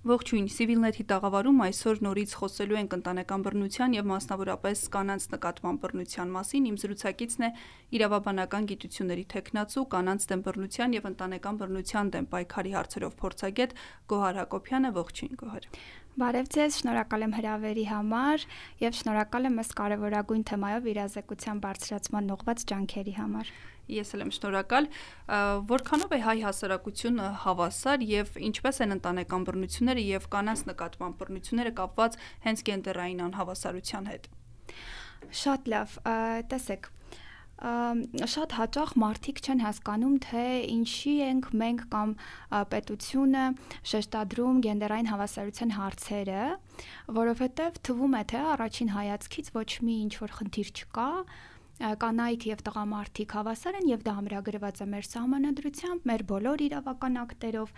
Ողջույն, Civilnet-ի տաղավարում այսօր նորից խոսելու ենք ընտանեկան բռնության եւ մասնավորապես կանանց նկատմամբ բռնության մասին։ Իմ զրուցակիցն է իրավաբանական գիտությունների տեխնացու, կանանց դեմ բռնության եւ ընտանեկան բռնության դեմ պայքարի հարցերով փորձագետ Գոհար Հակոբյանը։ Ողջույն, Գոհար։ Բարև ձեզ, շնորհակալ եմ հրավերի համար եւ շնորհակալ եմ ըստ կարևորագույն թեմայով իրազեկության բարձրացման ուղղված ջանքերի համար։ Ես էլ եմ շնորհակալ։ Որքանով է հայ հասարակությունը հավասար եւ ինչպես են ընտանեկան բռնությունները եւ կանանց նկատմամբ բռնությունները կապված հենց գենդերային անհավասարության հետ։ Շատ լավ, տեսեք, շատ հաճախ մարդիկ չեն հասկանում, թե ինչի ենք մենք կամ պետությունը շեշտադրում գենդերային հավասարության հարցերը, որովհետև թվում է, թե առաջին հայացքից ոչ մի ինչ որ խնդիր չկա, կանայք եւ տղամարդիկ հավասար են եւ դա ամրագրված է մեր սահմանադրությամբ, մեր բոլոր իրավական ակտերով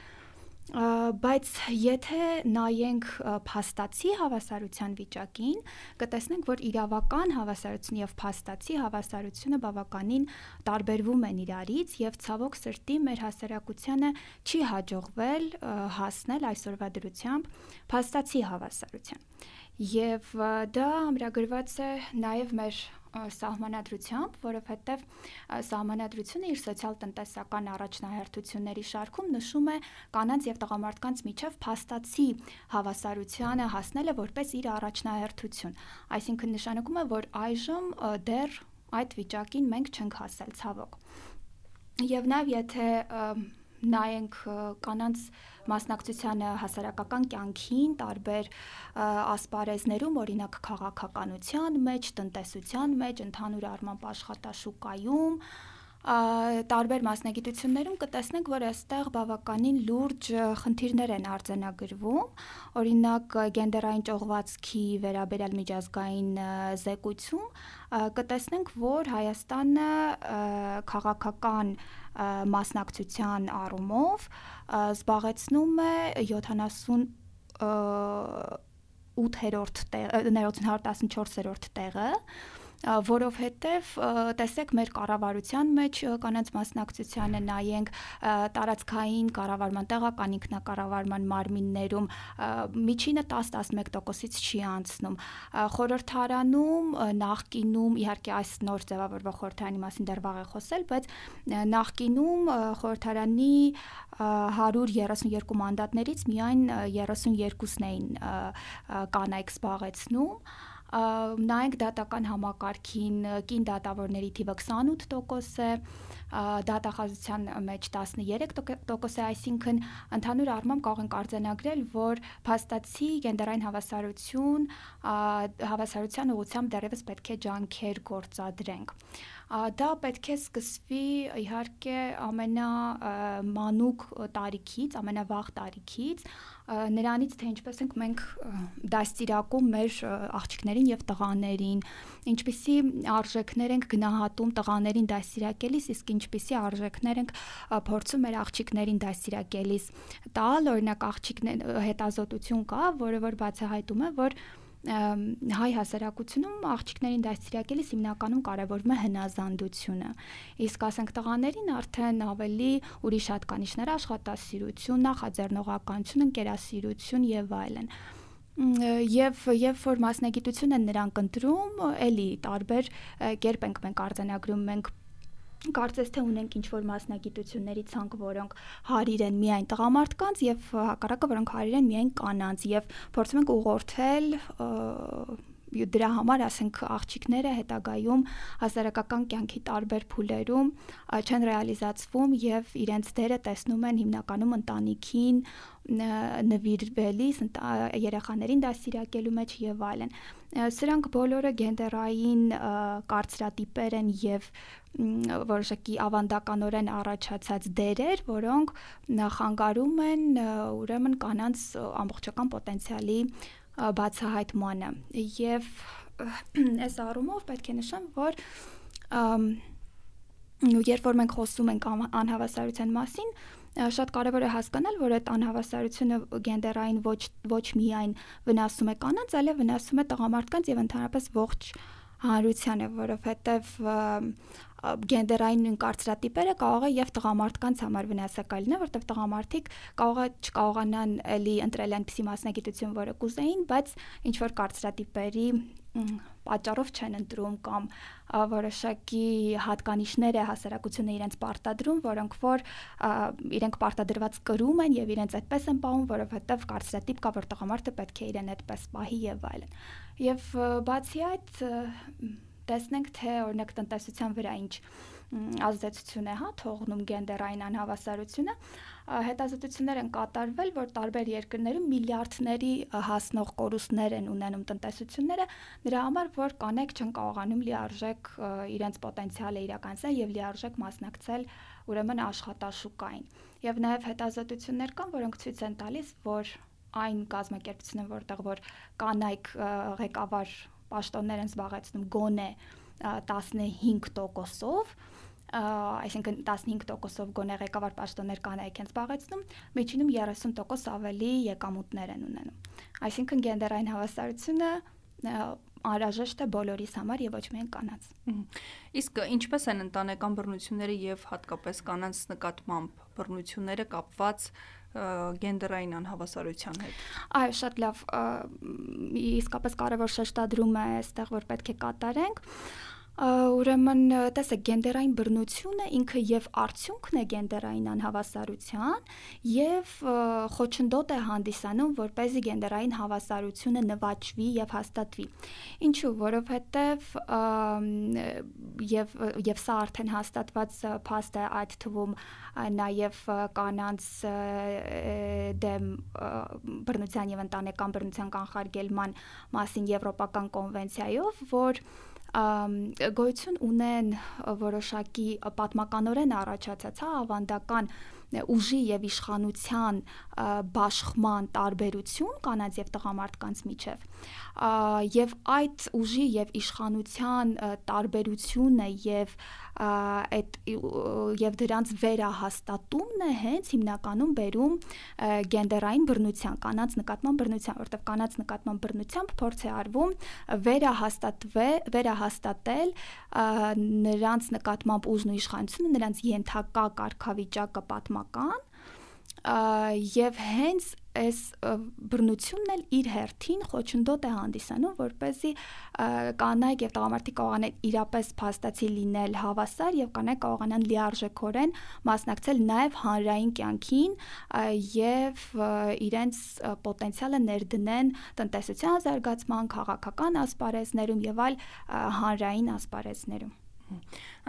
բայց եթե նայենք փաստացի հավասարության վիճակին, կտեսնենք, որ իրավական հավասարություն եւ փաստացի հավասարությունը բավականին տարբերվում են իրարից եւ ցավոք սրտի մեր հասարակությանը չի հաջողվել հասնել այսօրվա դրությամբ փաստացի հավասարության։ Եվ դա ամրագրված է նաև մեր սահմանադրությամբ, որովհետև սահմանադրությունը իր սոցիալ-տնտեսական առաջնահերթությունների շարքում նշում է կանանց եւ տղամարդկանց միջև փաստացի հավասարությանը հասնելը որպես իր առաջնահերթություն։ Այսինքն նշանակում է, որ այժմ դեռ այդ վիճակին մենք չենք հասել ցավոք։ Եվ նաև եթե նայենք կանանց մասնակցությանը հասարակական կյանքին, տարբեր ասպարեզներում, օրինակ քաղաքականության մեջ, տնտեսության մեջ, ընդհանուր առմամբ աշխատաշուկայում, տարբեր մասնագիտություններում կտեսնենք, որ այստեղ բավականին լուրջ խնդիրներ են արձանագրվում, օրինակ գենդերային ճողվածքի վերաբերյալ միջազգային զեկույցում կտեսնենք, որ Հայաստանը քաղաքական մասնակցության առումով զբաղեցնում է 70 8-րդ տեղ 914-րդ տեղը որովհետև տեսեք մեր կառավարության մեջ կանանց մասնակցությանը նայենք տարածքային կառավարման տեղական ինքնակառավարման մարմիններում միջինը 10-11%-ից չի անցնում խորհրդարանում նախկինում իհարկե այս նոր ձևավորվող խորհրդարանի մասին դեռ վաղ է խոսել բայց նախկինում խորհրդարանի 132 մանդատներից միայն 32-ն էին կանայք զբաղեցնում նայենք դատական համակարգին կին դատավորների թիվը 28% է, դատախազության մեջ 13% է, այսինքն ընդհանուր առմամբ կարող ենք արձանագրել, որ փաստացի գենդերային հավասարություն հավասարության ուղղությամբ դեռևս պետք է ջանքեր գործադրենք դա պետք է սկսվի իհարկե ամենամանուկ տարիքից, ամենավաղ տարիքից, նրանից թե ինչպես ենք մենք դաստիարակում մեր աղջիկներին եւ տղաներին, ինչպիսի արժեքներ ենք գնահատում տղաներին դաստիարակելիս, իսկ ինչպիսի արժեքներ ենք փորձում մեր աղջիկներին դաստիարակելիս տալ, օրինակ աղջիկներ հետազոտություն կա, որը որ բացահայտում է, որ հայ հասարակությունում աղջիկներին դաստիարակելիս հիմնականում կարևորվում է հնազանդությունը։ Իսկ ասենք տղաներին արդեն ավելի ուրիշ հատկանիշներ աշխատասիրություն, նախաձեռնողականություն, ընկերասիրություն եւ այլն եւ երբ որ մասնագիտություն են նրանք ընտրում, էլի տարբեր կերպ ենք մենք արձանագրում, մենք կարծես թե ունենք ինչ որ մասնագիտությունների ցանկ, որոնք հարիր են միայն տղամարդկանց եւ հակառակը, որոնք հարիր են միայն կանանց եւ փորձում ենք ուղղորդել դրա համար ասենք աղջիկները հետագայում հասարակական կյանքի տարբեր փուլերում չեն ռեալիզացվում եւ իրենց դերը տեսնում են հիմնականում ընտանիքին նվիրվելիս երեխաներին դաստիարակելու մեջ եւ այլն սրանք բոլորը գենդերային կարծրատիպեր են եւ որոշակի ավանդականորեն առաջացած դերեր, որոնք նախանգարում են ուրեմն կանանց ամբողջական պոտենցիալի բացահայտմանը եւ այս առումով պետք է նշեմ, որ երբ որ մենք խոսում ենք անհավասարության մասին, շատ կարևոր է հասկանալ, որ այդ անհավասարությունը գենդերային ոչ ոչ միայն վնասում է կանանց, այլև վնասում է տղամարդկանց եւ ընդհանրապես ողջ հանրությանը, որովհետեւ գենդերային նույն կարծրատիպերը կարող է եւ տղամարդկանց համար վնասակար լինել, որտեղ տղամարդիկ կարող է չկարողանան էլի ընտրել այնպիսի մասնագիտություն, որը կուզեին, բայց ինչ որ կարծրատիպերի պատճառով չեն ընտրում կամ որոշակի հատկանիշներ է հասարակությունը իրենց պարտադրում, որոնք որ իրենք պարտադրված կրում են եւ իրենց այդպես են պահում, որովհետեւ կարծրատիպ կա, որ տղամարդը պետք է իրեն այդպես պահի եւ այլն։ Եվ բացի այդ տեսնենք թե օրինակ տնտեսության վրա ինչ ազդեցություն է հա թողնում գենդերային անհավասարությունը հետազոտություններ են կատարվել, որ տարբեր երկրներում միլիարդների հասնող կորուստներ են ունենում տնտեսությունները, նրա համար, որ կանեք չեն կարողանում լիարժեք իրենց պոտենցիալը իրականացնել եւ լիարժեք մասնակցել ուրեմն աշխատաշուկային։ Եվ նաեւ հետազոտություններ կան, որոնք ցույց են տալիս, որ այն կազմակերպությունը, որտեղ որ կանայք ղեկավար պաշտոններ են զբաղեցնում գոնե 15%-ով, այսինքն 15%-ով գոնե ղեկավար պաշտոններ կանայք են զբաղեցնում, միջինում 30% ավելի եկամուտներ են ունենում։ Այսինքն գենդերային հավասարությունը անհրաժեշտ է բոլորիս համար եւ ոչ միայն կանանց։ Իսկ ինչպես են ընտանեկան բռնությունները եւ հատկապես կանանց նկատմամբ բռնությունները կապված գենդերային անհավասարության հետ։ Այո, շատ լավ։ Իսկապես կարևոր շեշտադրում է այստեղ, որ պետք է կատարենք ուրեմն տեսեք գենդերային բռնությունը ինքը եւ արդյունքն է գենդերային անհավասարության եւ խոչընդոտ է հանդիսանում որպեսզի գենդերային հավասարությունը նվաճվի եւ հաստատվի ինչու որովհետեւ եւ եւ սա արդեն հաստատված փաստ է այդ թվում նաև կանանց դեմ բռնության եւ ընտանեկան բռնության կանխարգելման մասին եվրոպական կոնվենցիայով որ գոյություն ունեն որոշակի պատմականորեն առաջացած հա ավանդական ուժի եւ իշխանության բաշխման տարբերություն կանանց եւ տղամարդկանց միջև եւ այդ ուժի եւ իշխանության տարբերությունը եւ այդ եւ դրանց վերահաստատումն է հենց հիմնականում բերում գենդերային բռնության, կանանց նկատմամբ բռնության, որտեղ կանանց նկատմամբ բռնությամբ փորձ է արվում վերահաստատվել, վերահաստատել նրանց նկատմամբ ուժն ու իշխանությունը, նրանց ենթակա կարգավիճակը պատմական եւ հենց այս բռնությունն էլ իր հերթին խոչընդոտ է հանդիսանում, որ เป զի կանայք եւ տղամարդիկ կարողանան իրապես փաստացի լինել հավասար եւ կանայք կարողանան լիարժեքորեն մասնակցել նաեւ հանրային կյանքին եւ իրենց պոտենցիալը ներդնեն տնտեսության զարգացման, քաղաքական ասպարեզներում եւ այլ հանրային ասպարեզներում։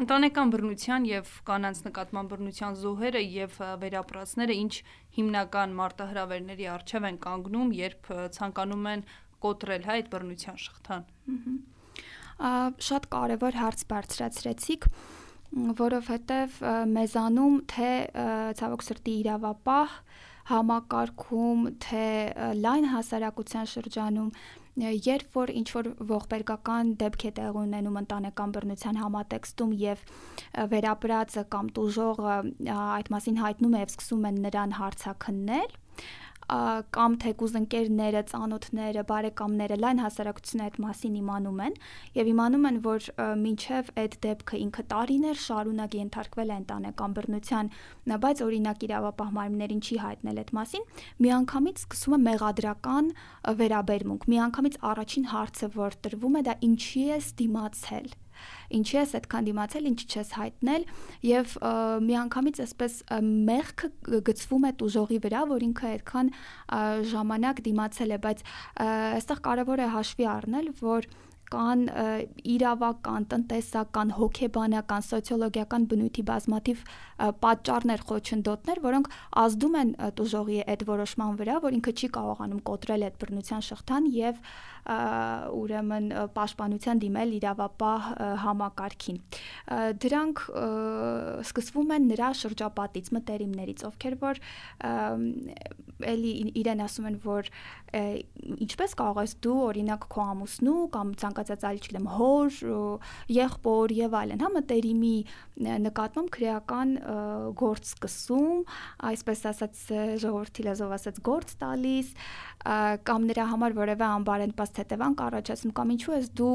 Ընտանեկան բռնության եւ կանանց նկատմամբ բռնության զոհերը եւ վերապրածները ինչ հիմնական մարտահրավերների առջև են կանգնում, երբ ցանկանում են կոտրել հայ այդ բռնության շղթան։ Շատ կարևոր հարց բարձրացրեցիք որովհետև մեզանում թե ցավոք սրտի իրավապահ համակարգում, թե լայն հասարակության շրջանում երբ որ ինչ որ ողբերգական դեպք է տեղ ունենում ընտանեկան բռնության համատեքստում եւ վերապրածը կամ տուժողը այդ մասին հայտնում է եւ սկսում են նրան հարցակննել կամ թեկուզ ընկերները, ծանոթները, բարեկամները լայն հասարակությունը այդ մասին իմանում են եւ իմանում են, որ մինչեւ այդ դեպքը ինքը տարիներ շարունակ ենթարկվել է ընտանեկան բռնության, բայց օրինակ իրավապահ մարմիններին չի հայտնել այդ մասին, միանգամից սկսում է մեղադրական վերաբերմունք։ Միանգամից առաջին հարցը, որ տրվում է, դա ինչի է դիմացել ինչի ես այդքան դիմացել, ինչ չես հայտնել եւ միանգամից այսպես մեղքը գծվում է տուժողի վրա, որ ինքը այդքան ժամանակ դիմացել է, բայց այստեղ կարեւոր է հաշվի առնել, որ կան իրավական, տնտեսական, հոգեբանական, սոցիոլոգիական բնույթի բազմաթիվ պատճառներ, խոչընդոտներ, որոնք ազդում են տուժողի այդ որոշման վրա, որ ինքը չի կարողանում կոտրել այդ բռնության շղթան եւ ուրեմն պաշտպանության դիմել իրավապահ համակարգին։ Դրանք սկսվում են նրա շրջապատից, մտերիմներից, ովքեր որ էլի իրեն ասում են, որ ինչպես կարող ես դու օրինակ քո ամուսնու կամ ցանկացած ցանկացած այլ, չգիտեմ, հոր, եղբոր եւ այլն, հա մտերիմի նկատմամբ քրեական գործ սկսում, այսպես ասած ժողովրդի լեզվով ասած գործ տալիս, կամ նրա համար որևէ անբարենպաստ հետևանք առաջացնում կամ ինչու ես դու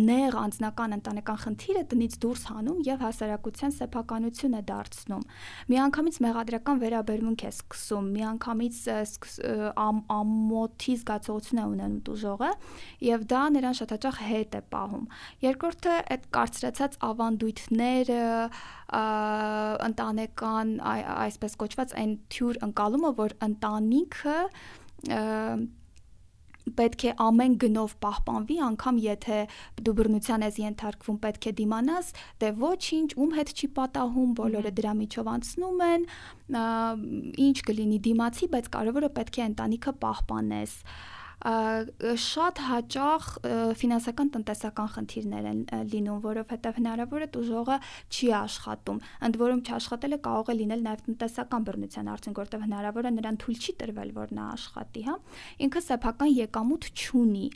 նեղ անձնական ընտանեկան խնդիրը տնից դուրս հանում եւ հասարակության սեփականություն է դարձնում միանգամից մեղադրական վերաբերմունք է սկսում միանգամից ամոթի զգացողություն է ունենում դուժողը եւ դա նրան շատ հաճախ հետ է պահում երկրորդը այդ կարծրացած ավանդույթները ընտանեկան այսպես կոչված այն թյուր ընկալումը որ ընտանիքը պետք է ամեն գնով պահպանվի, անգամ եթե դու բռնության ես ենթարկվում, պետք է դիմանաս, դե ոչինչ, ում հետ չի պատահում, բոլորը դրա միջով անցնում են, ինչ կլինի դիմացի, բայց կարևորը պետք է ընտանիքը պահպանես շատ հաճախ ֆինանսական տնտեսական խնդիրներ են լինում, որովհետև հնարավոր է դուժողը չի աշխատում։ Ընդ որում չաշխատելը կարող է լինել նաև տնտեսական բռնության արդյունք, որտեղ հնարավոր է նրան թույլ չի տրվել, որ նա աշխատի, հա։ Ինքը սեփական եկամուտ չունի։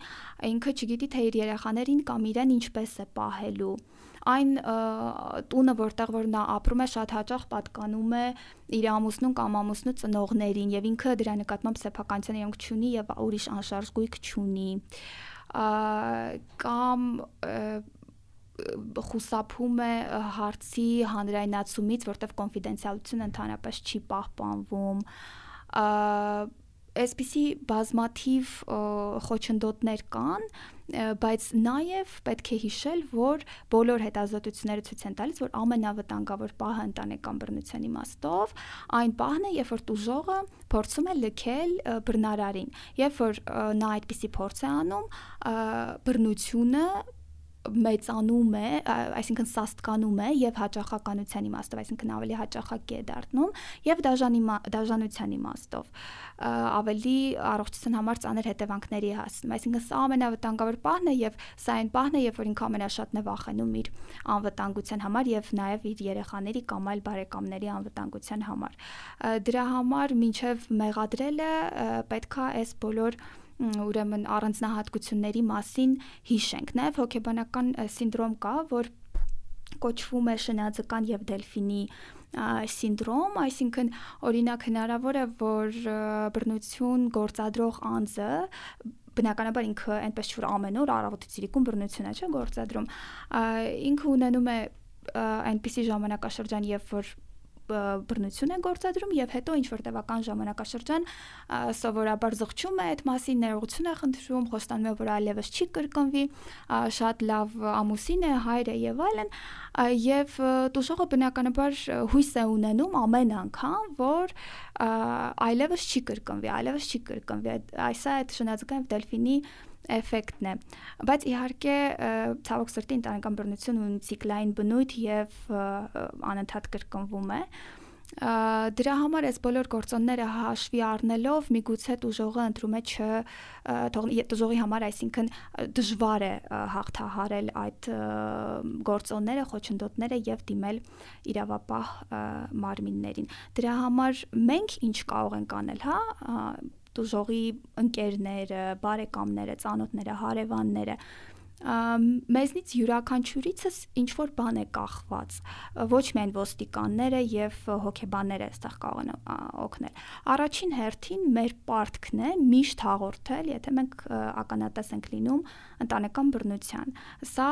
Ինքը չգիտի թե իր երեխաներին կամ իրեն ինչպես է պահելու այն տունը, որտեղ որ նա ապրում է, շատ հաճախ պատկանում է իր ամուսնուն կամ ամուսնու ծնողներին եւ ինքը դրա նկատմամբ սեփականության իրենք չունի եւ ուրիշ անշարժ գույք չունի կամ խուսափում է հարցի հանրայնացումից, որտեղ կոնֆիդենցիալությունը ընդհանրապես չի պահպանվում այսպիսի բազմաթիվ խոչընդոտներ կան, բայց նաև պետք է հիշել, որ բոլոր հետազոտությունները ցույց են տալիս, որ ամենավտանգավոր պահը ընտանեկան բռնության իմաստով այն պահն է, երբ որ տուժողը փորձում է լքել բռնարարին։ Երբ որ նա այդպիսի փորձ է անում, բռնությունը մեծանում է, այսինքն սաստկանում է եւ հաճախականության իմաստով, այսինքն ավելի հաճախակի է դառնում եւ դաժանի դաժանության իմաստով ավելի առողջության համար ծանր հետևանքների հասնում։ Այսինքն սա ամենավտանգավոր պահն է եւ սա այն պահն է, երբ որ ինքը ամենաշատն է վախենում իր անվտանգության համար եւ նաեւ իր երեխաների կամ այլ բարեկամների անվտանգության համար։ Դրա համար մինչեւ մեղադրելը պետքա այս բոլոր ուրեմն առանձնահատկությունների մասին հիշենք։ Նաև հոգեբանական սինդրոմ կա, որ կոչվում է շնաձկան եւ դելֆինի սինդրոմ, այսինքն օրինակ հնարավոր է, որ բռնություն գործադրող անձը բնականաբար ինքը այնպես չէ որ ամեն օր առավոտից ցիրիկուն բռնություն է չէ գործադրում ինքը ունենում է այնպիսի ժամանակաշրջան երբ որ բռնություն են գործադրում եւ հետո ինչ որ տևական ժամանակաշրջան սովորաբար զղջում է այդ մասին, ներողություն է խնդրում, խոստանում է, որ այլևս չի կրկնվի, շատ լավ ամուսին է, հայր է եւ այլն, եւ տուժողը բնականաբար հույս է ունենում ամեն անգամ, որ այլևս չի կրկնվի, այլևս չի կրկնվի։ Այսա այդ շնաձգային դելֆինի էֆեկտն է բայց իհարկե ցավոք սրտի ընտանեկան բռնություն ունի ցիկլային բնույթ եւ անընդհատ կրկնվում է դրա համար այս բոլոր գործոնները հաշվի առնելով միգուցե դժողը ընտրում է չ դժողի համար այսինքն դժվար է հաղթահարել այդ գործոնները, խոչընդոտները եւ դիմել իրավապահ մարմիններին։ Դրա համար մենք ինչ կարող ենք անել, հա, տուժողի ընկերները, բարեկամները, ծանոթները, հարևանները մեզնից յուրաքանչյուրիցս ինչ որ բան է կախված ոչ միայն ոստիկանները եւ հոգեբանները այստեղ կարող են օգնել առաջին հերթին մեր պարտքն է միշտ հաղորդել եթե մենք ականատես ենք լինում ընտանեկան բռնության սա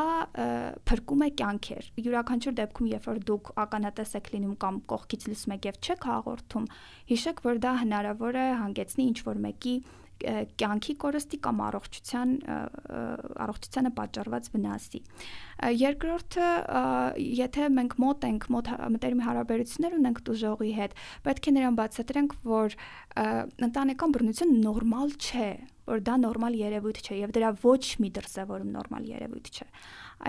փրկում է կյանքեր յուրաքանչյուր դեպքում երբ որ դուք ականատես եք լինում կամ կողքից լսում եք եւ չեք հաղորդում հիշեք որ դա հնարավոր է հանգեցնի ինչ որ մեկի կյանքի կորստի կամ առողջության առողջությանը պատճառված վնասի։ Երկրորդը, եթե մենք մոտ ենք, մոտ մտերիմ հարաբերություններ ունենք դժողի հետ, պետք է նրան բացատրենք, որ ընտանեկան բռնություն նորմալ չէ, որ դա նորմալ երևույթ չէ եւ դրա ոչ մի դրսևորում նորմալ երևույթ չէ։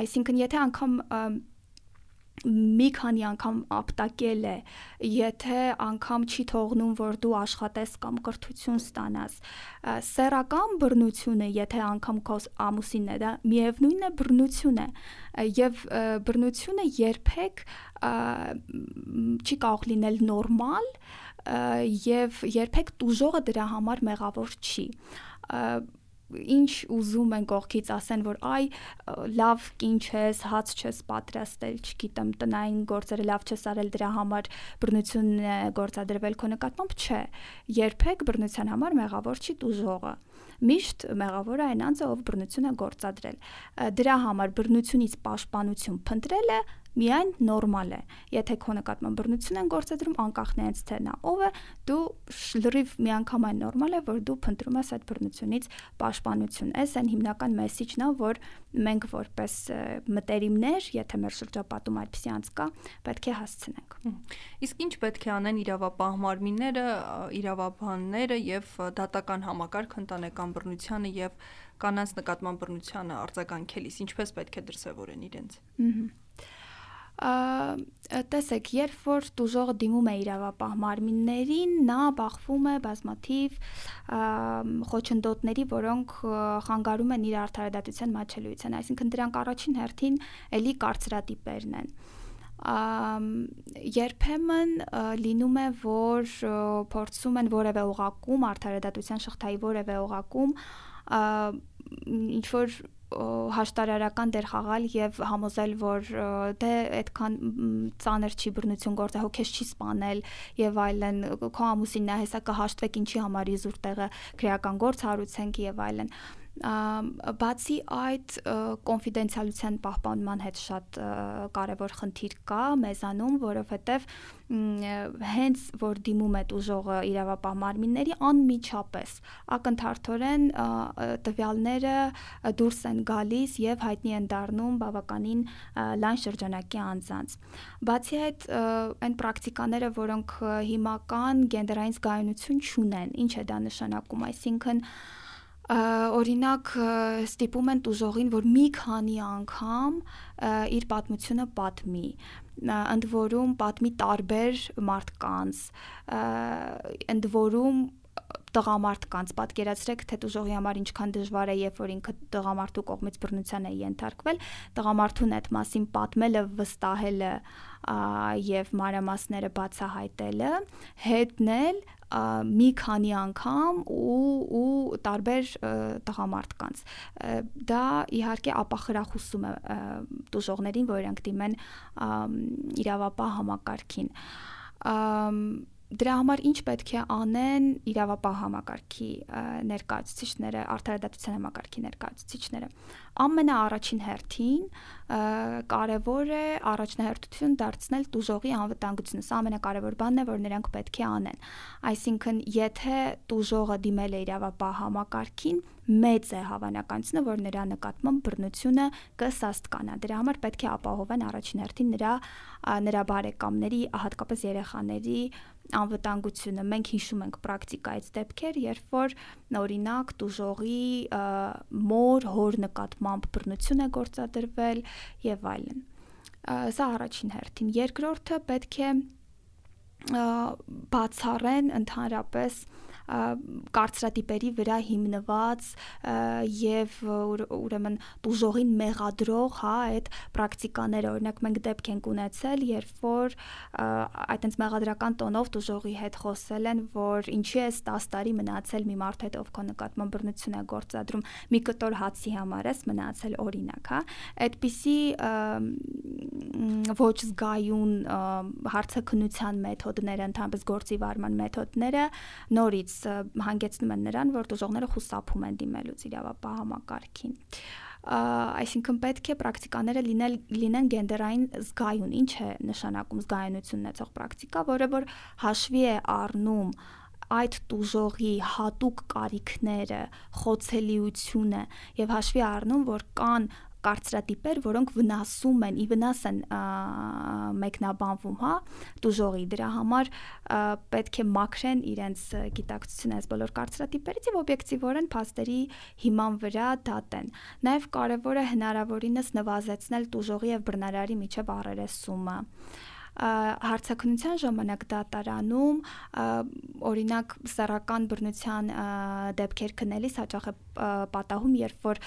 Այսինքն, եթե անգամ մի քանի անգամ ապտակել է, եթե անգամ չի թողնում, որ դու աշխատես կամ կրթություն ստանաս, սեռական բռնությունը, եթե անգամ քո ամուսինն է, դա միևնույնն է բռնություն է եւ բռնությունը երբեք չի կարող լինել նորմալ եւ երբեք դուժողը դրա համար մեղավոր չի ինչ ուզում են կողքից ասեն, որ այ լավ կին չես, հաց չես պատրաստել, չգիտեմ, տնային գործերը լավ չես արել, դրա համար բռնություն է գործադրվել քո նկատմամբ, չէ։ Երբեք բռնության համար մեղավոր չի դուժողը միշտ մեղավորը այն անձը, ով բռնություն է գործադրել։ Դրա համար բռնությունից պաշտպանություն փնտրելը միայն նորմալ է։ Եթե քո նկատմամբ բռնություն են գործադրում, անկախ նրանից թե նա ով է, դու լրիվ միանգամայն նորմալ է, որ դու փնտրում ես այդ բռնությունից պաշտպանություն։ Այս այն հիմնական մեսիջն է, որ մենք որպես մտերիմներ, եթե մեր շրջապատում այդպիսի անց կա, պետք է հասցնենք։ Իսկ ինչ պետք է անեն իրավապահ մարմինները, իրավաբանները եւ դատական համակարգ ընտանեկան բռնությանը եւ կանանց նկատմամբ բռնությանը արձագանքելիս ինչպես պետք է դրսևորեն իրենց։ Ահա տեսեք, երբ որ դուժողը դիմում է իրավապահ մարմիններին, նա բախվում է բազմաթիվ խոչընդոտների, որոնք խանգարում են իր արդարադատության մաչելիության, այսինքն դրանք առաջին հերթին էլի կարծրատիպերն են երբեմն լինում է որ փորձում են որևէ օղակում արդարադատության շղթայի որևէ օղակում ինչ որ հաշտարարական դեր խաղալ եւ համոզել, որ դե այդքան ծանր չի բռնություն գործը, հո քեզ չի սپانել եւ այլն, քո ամուսինն է հեսա կհաշտվեք ինչի համար իզուր տեղը, քրեական գործ հարուցենք եւ այլն։ Ա, բացի այդ կոնֆիդենցիալության պահպանման հետ շատ կարևոր խնդիր կա մեզանում, որովհետև հենց որ դիմում է ուժողը իրավապահ մարմինների անմիջապես ակնթարթորեն տվյալները դուրս են գալիս եւ հայտնի են դառնում բավականին լայն շրջանակի անձանց։ Բացի այդ այն պրակտիկաները, որոնք հիմական գենդերային զգայունություն չունեն, ինչ է դա նշանակում, այսինքն օրինակ ստիպում են տուժողին, որ մի քանի անգամ իր պատմությունը պատմի ընդ որում պատմի տարբեր մարդկանց ընդ որում տղամարդկանց պատկերացրեք թե դժողի համար ինչքան դժվար է երբ որ ինքը տղամարդու կողմից բռնության է ենթարկվել տղամարդուն այդ մասին պատմելը վստահելը եւ մանրամասները բացահայտելը հետնել մի քանի անգամ ու ու տարբեր տղամարդկանց դա իհարկե ապախրախուսում է դժողներին որ իրանք դիմեն իրավապահ համակարգին դրա համար ինչ պետք է անեն իրավապահ համակարգի ներկայացուցիչները, արդարադատության համակարգի ներկայացուցիչները ամենաառաջին հերթին կարևոր է առաջնահերթություն դարձնել դուժողի անվտանգությունը։ Սա ամենակարևոր բանն է, որ նրանք պետք է անեն։ Այսինքն, եթե դուժողը դիմել է իրավապահ համակարգին, մեծ է հավանականությունը, որ նրա նկատմամբ բռնությունը կսաստկանա։ Դրա համար պետք է ապահովեն առաջին հերթին նրա նրա բարեկամների, հատկապես երեխաների անվտանգությունը։ Մենք հիշում ենք պրակտիկայից դեպքեր, երբ որ օրինակ դուժողի մոր հոր նկատմամբ բռնություն է գործադրվել եւ այլն։ Սա առաջին հերթին։ Երկրորդը պետք է բացառեն ընդհանրապես կարծրատիպերի վրա հիմնված եւ ուրեմն դուժողին մեղադրող, հա, այդ պրակտիկաները, օրինակ մենք դեպք ենք ունեցել, երբ որ այտենց մեղադրական տոնով դուժողի հետ խոսել են, որ ինչի է 10 տարի մնացել մի մարդ հետ, ով քո նկատմամբ բռնություն է գործադրում, մի կտոր հացի համար ես մնացել օրինակ, հա։ Այդպիսի ոչ զգայուն հարցակնության մեթոդները, ընդհանրապես գործի վարման մեթոդները նորից հանգեցնում են նրան, որ դժողները խուսափում են դիմելուց իրավապահ համակարգին այսինքն պետք է պրակտիկաները լինել լինեն գենդերային զգայուն ինչ է նշանակում զգայունություն ունեցող պրակտիկա որը որ հաշվի է առնում այդ տուժողի հատուկ կարիքները, խոցելիությունը եւ հաշվի առնում, որ կան կարծրատիպեր, որոնք վնասում են, ի վնաս են մեկնաբանվում, հա, դուժողի։ Դրա համար պետք է մաքրեն իրենց գիտակցությունը այս բոլոր կարծրատիպերից եւ օբյեկտիվորեն փաստերի հիման վրա դատեն։ Նաեւ կարեւոր է հնարավորինս նվազեցնել դուժողի եւ բռնարարի միջև առերեսումը հարցակնության ժամանակ դատարանում օրինակ սեռական բռնության դեպքեր քննելիս հաճախ է պատահում, երբ որ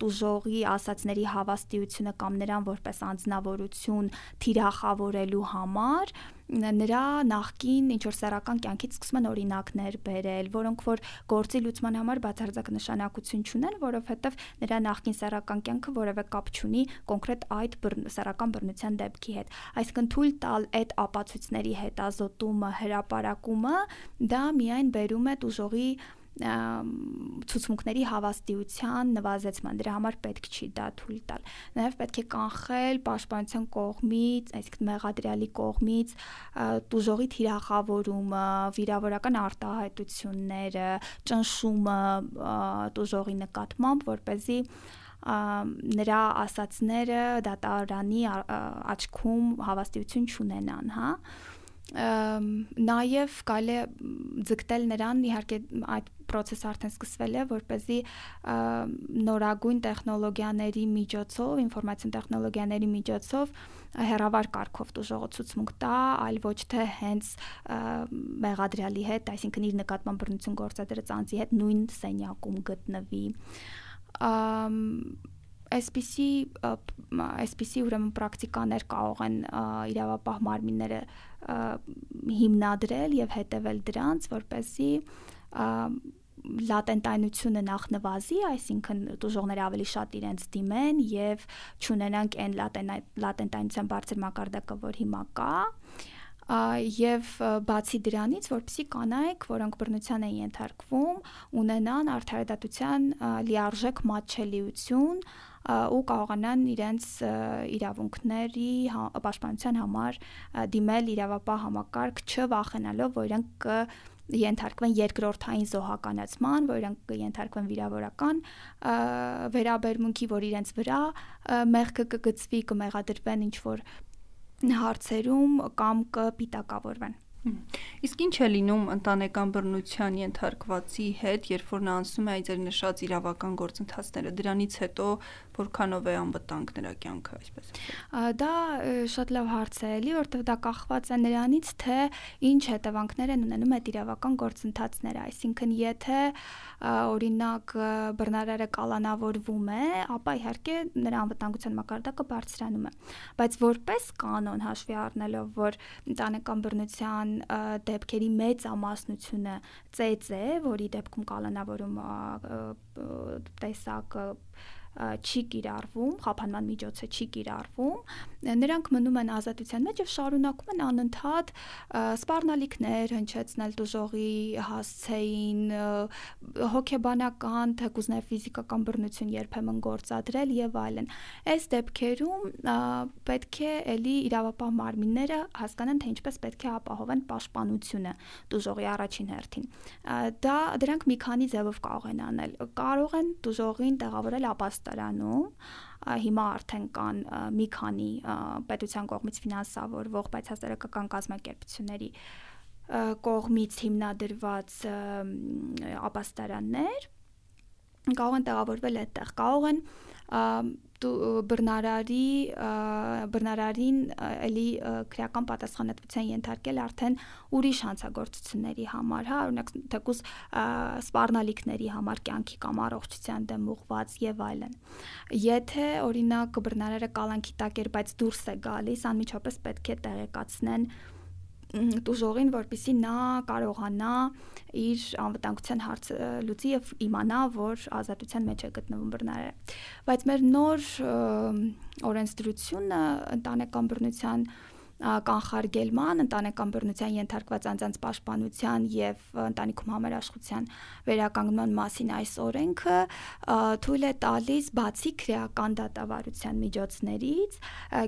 տուժողի ասացների հավաստիությունը կամ նրան որպես անձնավորություն թիրախավորելու համար նրա նախքին ինչ որ սեռական կյանքից սկսում են օրինակներ բերել, որոնք որ գործի լուծման համար բացարձակ նշանակություն չունեն, որովհետև նրա նախքին սեռական կյանքը որևէ կապ չունի կոնկրետ այդ սեռական բռնության դեպքի հետ։ Այսինքն թույլ տալ այդ ապացույցների հետազոտումը, հրապարակումը դա միայն բերում է դուժողի ցուցմունքների հավաստիության նվազեցման դրա համար պետք չի դա թույլ տալ նաև պետք է կանխել պաշտպանության կողմից այսինքն մեղադրյալի կողմից դուժողի թիրախավորումը վիրավորական արտահայտությունները ճնշումը դուժողի նկատմամբ որ เป զի նրա ասացները դատարանի աչքում հավաստիություն չունենան, հա նաև կարելի է ձգտել նրան իհարկե այդ process-ը արդեն սկսվել է, որ เป զի նորագույն տեխնոլոգիաների միջոցով, ինֆորմացիոն տեխնոլոգիաների միջոցով հերավար կարգով դժողացուցմունք տա, այլ ոչ թե հենց մեղադրյալի հետ, այսինքն իր նկատմամբ բռնություն գործադրած անձի հետ նույն սենյակում գտնվի այսպիսի այսպիսի ուրեմն պրակտիկաներ կարող են իրավապահ մարմինները հիմնադրել եւ հետեւել դրանց, որպեսզի լատենտայնությունը նախ նվազի, այսինքն դժողները ավելի շատ իրենց դիմեն եւ ճանենանք այն լատենտայնության բարձր մակարդակը, որ հիմա կա, եւ բացի դրանից, որպեսի կանայք, որոնք բռնության են ենթարկվում, ունենան արդարադատության լիարժեք մատչելիություն, ու կարողանան իրենց իրավունքների հա, պաշտպանության համար դիմել իրավապահ համակարգ չվախենալով, որ իրենք ենթարկվեն երկրորդային զոհականացման, որ իրենք կենթարկվեն վիրավորական վերաբերմունքի, որ իրենց վրա մեղքը կգծվի, կմեղադրվեն ինչ որ հարցերում կամ կպիտակավորվեն Իսկ ինչ է լինում ընտանեկան բռնության ենթարկվածի հետ, երբ որ նա անցնում է այդ նշած իրավական գործընթացները, դրանից հետո որքանով է անվտանգ նրա կյանքը, այսպես ասած։ Դա շատ լավ հարց է, էլի, որտեղ դա կախված է նրանից, թե ինչ հետևանքներ են ունենում այդ իրավական գործընթացները, այսինքն եթե օրինակ բռնարարը կալանավորվում է, ապա իհարկե նրա անվտանգության մակարդակը բարձրանում է։ Բայց որպես կանոն հաշվի առնելով, որ ընտանեկան բռնության դեպքերի մեծ ամասնությունը ծեծ է, որի դեպքում կալանավորում տեսակը չի կիրառվում, խափանման միջոցը չի կիրառվում, նրանք մնում են ազատության մեջ եւ շարունակում են անընդհատ սպառնալիքներ հնչեցնել դժողի հասցեին, հոգեբանական, թեկուզ նաեւ ֆիզիկական բռնություն երբեմն գործադրել եւ այլն։ Այս դեպքերում պետք է ելի իրավապահ մարմինները հասկանան, թե ինչպես պետք է ապահովեն պաշտպանությունը դժողի առաջին հերթին։ Դա դրանք մի քանի ձևով կարող են անել։ Կարող են դժողին տեղավորել ապաստարանում, հիմա արդեն կան մի քանի պետության կողմից ֆինանսավորվող, բայց հասարակական կազմակերպությունների կողմից հիմնադրված ապաստարաններ կարող են տեղավորվել այդտեղ, կարող են բռնարարի բռնարարին էլի քրեական պատասխանատվության ենթարկել արդեն ուրիշ հանցագործությունների համար, հա, օրինակ թեկուս սպառնալիքների համար կյանքի կամ առողջության դեմ ուղված եւ այլն։ Եթե օրինակ բռնարարը կալանքի տակ էր, բայց դուրս է գալիս, անմիջապես պետք է տեղեկացնեն դուժողին, որpիսի նա կարողանա իր անվտանգության հարցը լուծի եւ իմանա, որ ազատության մեջ է գտնվում բռնարարը։ Բայց մեր նոր օրենսդրությունը ընտանեկան բռնության կանխարգելման, ընտանեկան բռնության ենթարկված անձանց պաշտպանության եւ ընտանիքում համերաշխության վերականգնման մասին այս օրենքը թույլ է տալիս բացի քրեական դատավարության միջոցներից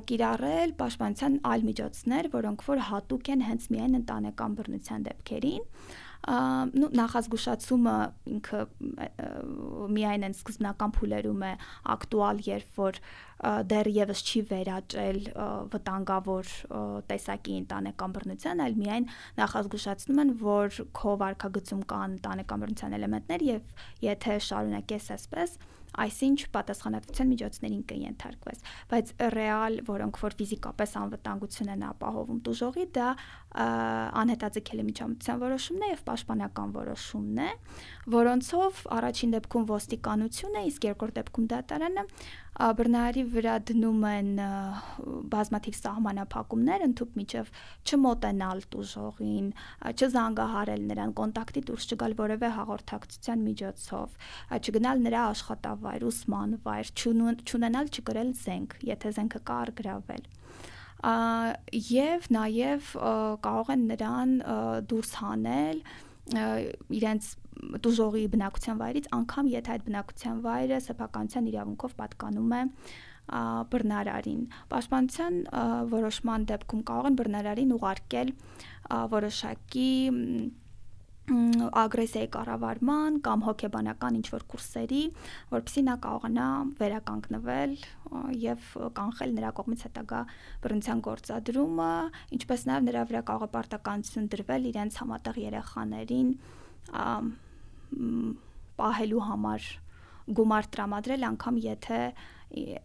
կիրառել պաշտպանության այլ միջոցներ, որոնք որ հատուկ են հենց միայն ընտանեկան բռնության դեպքերին նու նախազգուշացումը ինքը միայն այն սկզբնական փուլերում է ակտուալ, երբ որ դեռևս չի վերաճել վտանգավոր տեսակի ընտանեկան բռնության, այլ միայն նախազգուշացնում են, որ քո վարկագծում կան ընտանեկան բռնության էլեմենտներ եւ եթե շարունակես այսպես, այսինչ պատասխանատվության միջոցներին կընթարկվես բայց ռեալ որոնք որ ֆիզիկապես անվտանգություն են ապահովում դժողի դա անհետաձգելի միջամտության որոշումն է եւ պաշտպանական որոշումն է որոնցով առաջին դեպքում ոստիկանությունը իսկ երկրորդ դեպքում դատարանը բռնարարի վրա դնում են բազմաթիվ սահմանափակումներ, ընդհանուր միջև չմոտենալ տուժողին, չզանգահարել նրան, կոնտակտի դուրս չգալ որևէ հաղորդակցության միջոցով, չգնալ նրա աշխատավայր, ուսման վայր, չունենալ չկրել զենք, եթե զենքը կա արգրավել եւ նաեւ կարող են նրան դուրս հանել իրենց դուժողի բնակության վայրից, անկամ եթե այդ բնակության վայրը սեփականության իրավունքով պատկանում է բռնարարին։ Պաշտպանության որոշման դեպքում կարող են բռնարարին ուղարկել որոշակի ագրեսիայի կառավարման կամ հոգեբանական ինչ-որ կուրսերի, որովհետեւ նա կարողանա վերականգնվել եւ կանխել նրա կողմից հետագա բռնության գործադրումը, ինչպես նաեւ նրա վրա կարող է պարտականություն դրվել իրենց համատեղ երեխաներին պահելու համար գումար տրամադրել անգամ եթե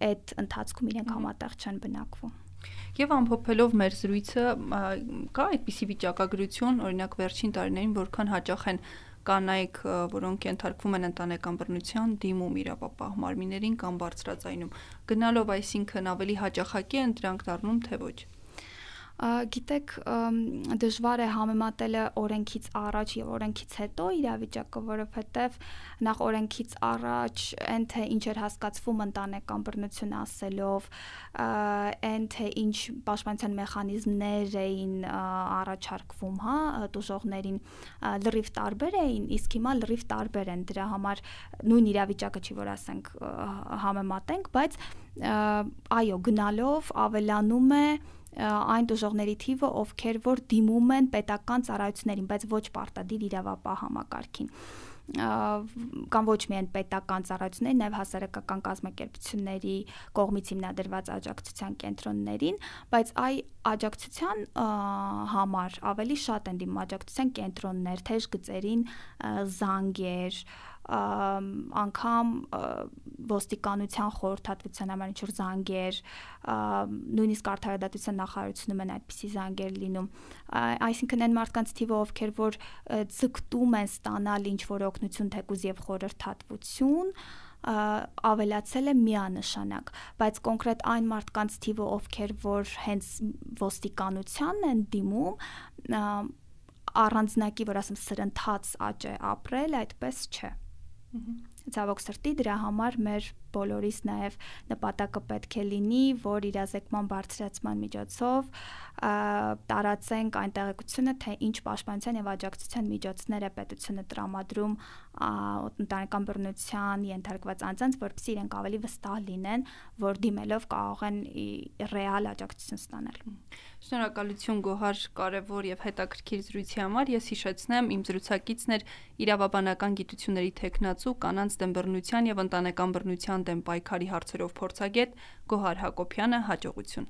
այդ ընթացքում իրենք համատեղ չեն բնակվում Եվ ամփոփելով մեր զրույցը, կա այդպիսի վիճակագրություն, օրինակ վերջին տարիներին որքան հաճախ են կանայք, որոնք ենթարկվում են ընտանեկան բռնության, դիմում իրավապահ մարմիններին կամ բարձրաձայնում։ Գնալով այսինքն ավելի հաճախակի են դրանք դառնում, թե ոչ։ Գիտեք, դժվար է համեմատելը օրենքից առաջ եւ օրենքից հետո իրավիճակը, որովհետեւ նախ օրենքից առաջ այն թե ինչ էր հասկացվում ընտանեկան բռնություն ասելով, այն թե ինչ պաշտպանության մեխանիզմներ էին առաջարկվում, հա, դժողներին լրիվ տարբեր էին, իսկ հիմա լրիվ տարբեր են դրա համար նույն իրավիճակը չի որ ասենք համեմատենք, բայց այո, գնալով ավելանում է այն դժողների թիվը, ովքեր որ դիմում են պետական ծառայություններին, բայց ոչ պարտադիր իրավապահ համակարգին կամ ոչ միայն պետական ծառայությունների, նաև հասարակական կազմակերպությունների կողմից հիմնադրված աջակցության կենտրոններին, բայց այ աջակցության համար ավելի շատ են դիմում աջակցության կենտրոններ, թեժ գծերին զանգեր, անգամ ոստիկանության խորհրդատվության համար ինչ-որ զանգեր, նույնիսկ արդարադատության նախարարությունում են այդպիսի զանգեր լինում։ Այսինքն այն մարդկանց թիվը, ովքեր որ ցկտում են ստանալ ինչ-որ օգնություն թեկուզ եւ խորհրդատվություն, ավելացել է միանշանակ, բայց կոնկրետ այն մարդկանց թիվը, ովքեր որ հենց ոստիկանությանն են դիմում, առանձնակի, որ ասեմ, սրընթաց աճ է ապրել, այդպես չէ։ Ցավոք սրտի դրա համար մեր բոլորիս նաև նպատակը պետք է լինի, որ իրազեկման բարձրացման միջոցով տարածենք այն տեղեկությունը, թե ինչ պաշտպանության եւ աջակցության միջոցներ է պետությունը տրամադրում ընտանեկան բռնության ենթարկված անձանց, որպեսզի իրենք ավելի վստահ լինեն, որ դիմելով կարող են ռեալ աջակցություն ստանալ։ Շնորհակալություն Գոհար կարևոր եւ հետաքրքիր զրույցի համար։ Ես հիշեցնեմ, իմ զրուցակիցն էր իրավաբանական գիտությունների տեխնացու կանանց դեմ բռնության եւ ընտանեկան բռնության դեմ պայքարի հարցերով փորձագետ Գոհար Հակոբյանը հաջողություն։